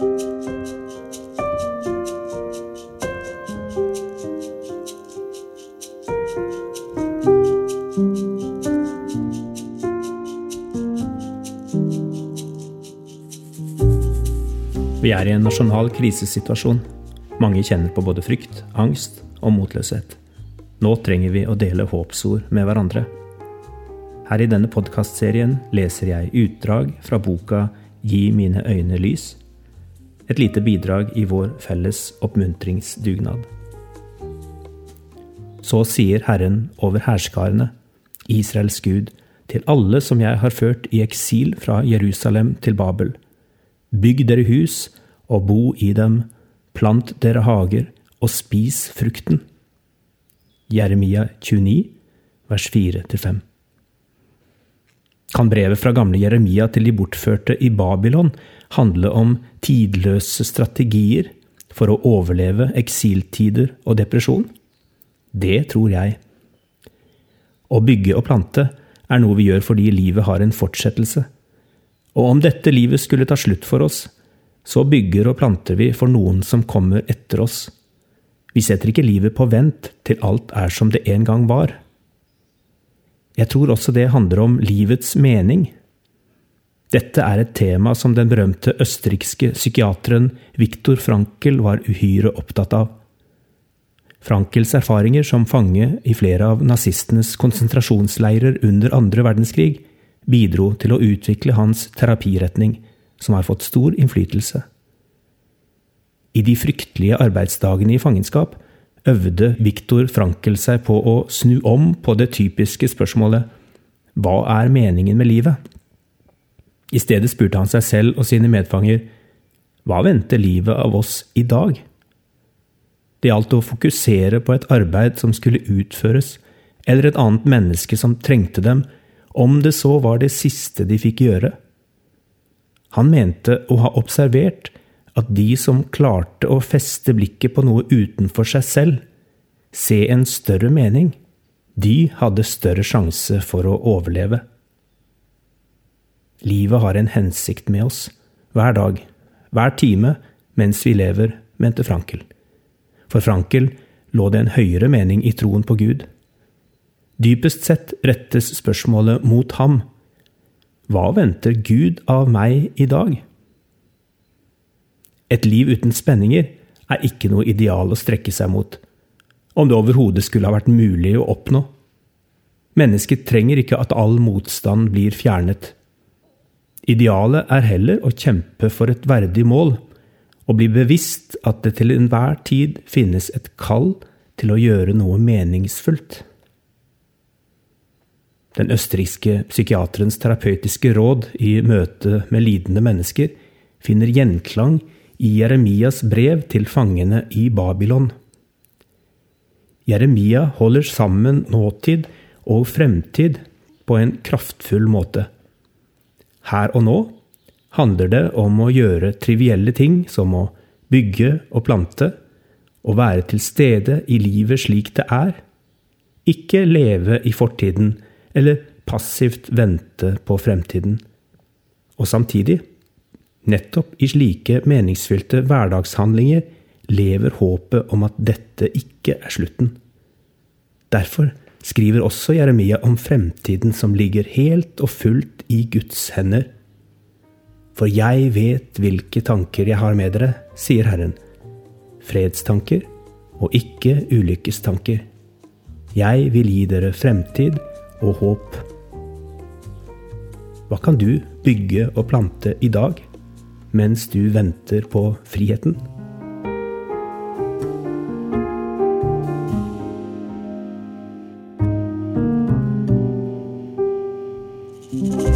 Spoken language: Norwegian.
Vi er i en nasjonal krisesituasjon. Mange kjenner på både frykt, angst og motløshet. Nå trenger vi å dele håpsord med hverandre. Her i denne podkastserien leser jeg utdrag fra boka Gi mine øyne lys. Et lite bidrag i vår felles oppmuntringsdugnad. Så sier Herren over hærskarene, Israels Gud, til alle som jeg har ført i eksil fra Jerusalem til Babel. Bygg dere hus og bo i dem, plant dere hager og spis frukten. Jeremia 29, vers 4-5. Kan brevet fra gamle Jeremia til de bortførte i Babylon handle om tidløse strategier for å overleve eksiltider og depresjon? Det tror jeg. Å bygge og plante er noe vi gjør fordi livet har en fortsettelse. Og om dette livet skulle ta slutt for oss, så bygger og planter vi for noen som kommer etter oss. Vi setter ikke livet på vent til alt er som det en gang var. Jeg tror også det handler om livets mening. Dette er et tema som den berømte østerrikske psykiateren Viktor Frankel var uhyre opptatt av. Frankels erfaringer som fange i flere av nazistenes konsentrasjonsleirer under andre verdenskrig bidro til å utvikle hans terapiretning, som har fått stor innflytelse. I de fryktelige arbeidsdagene i fangenskap øvde Viktor Frankel seg på å snu om på det typiske spørsmålet Hva er meningen med livet? I stedet spurte han seg selv og sine medfanger Hva venter livet av oss i dag? Det gjaldt å fokusere på et arbeid som skulle utføres, eller et annet menneske som trengte dem, om det så var det siste de fikk gjøre. Han mente å ha observert at de som klarte å feste blikket på noe utenfor seg selv, se en større mening, de hadde større sjanse for å overleve. Livet har en hensikt med oss, hver dag, hver time, mens vi lever, mente Frankel. For Frankel lå det en høyere mening i troen på Gud. Dypest sett rettes spørsmålet mot ham. Hva venter Gud av meg i dag? Et liv uten spenninger er ikke noe ideal å strekke seg mot, om det overhodet skulle ha vært mulig å oppnå. Mennesket trenger ikke at all motstand blir fjernet. Idealet er heller å kjempe for et verdig mål, og bli bevisst at det til enhver tid finnes et kall til å gjøre noe meningsfullt. Den østerrikske psykiaterens terapeutiske råd i møte med lidende mennesker finner gjenklang i Jeremias brev til fangene i Babylon. Jeremia holder sammen nåtid og fremtid på en kraftfull måte. Her og nå handler det om å gjøre trivielle ting som å bygge og plante, og være til stede i livet slik det er, ikke leve i fortiden eller passivt vente på fremtiden. Og samtidig, nettopp i slike meningsfylte hverdagshandlinger, lever håpet om at dette ikke er slutten. Derfor skriver også Jeremia om fremtiden som ligger helt og fullt i Guds hender. For jeg vet hvilke tanker jeg har med dere, sier Herren. Fredstanker og ikke ulykkestanker. Jeg vil gi dere fremtid og håp. Hva kan du bygge og plante i dag, mens du venter på friheten. thank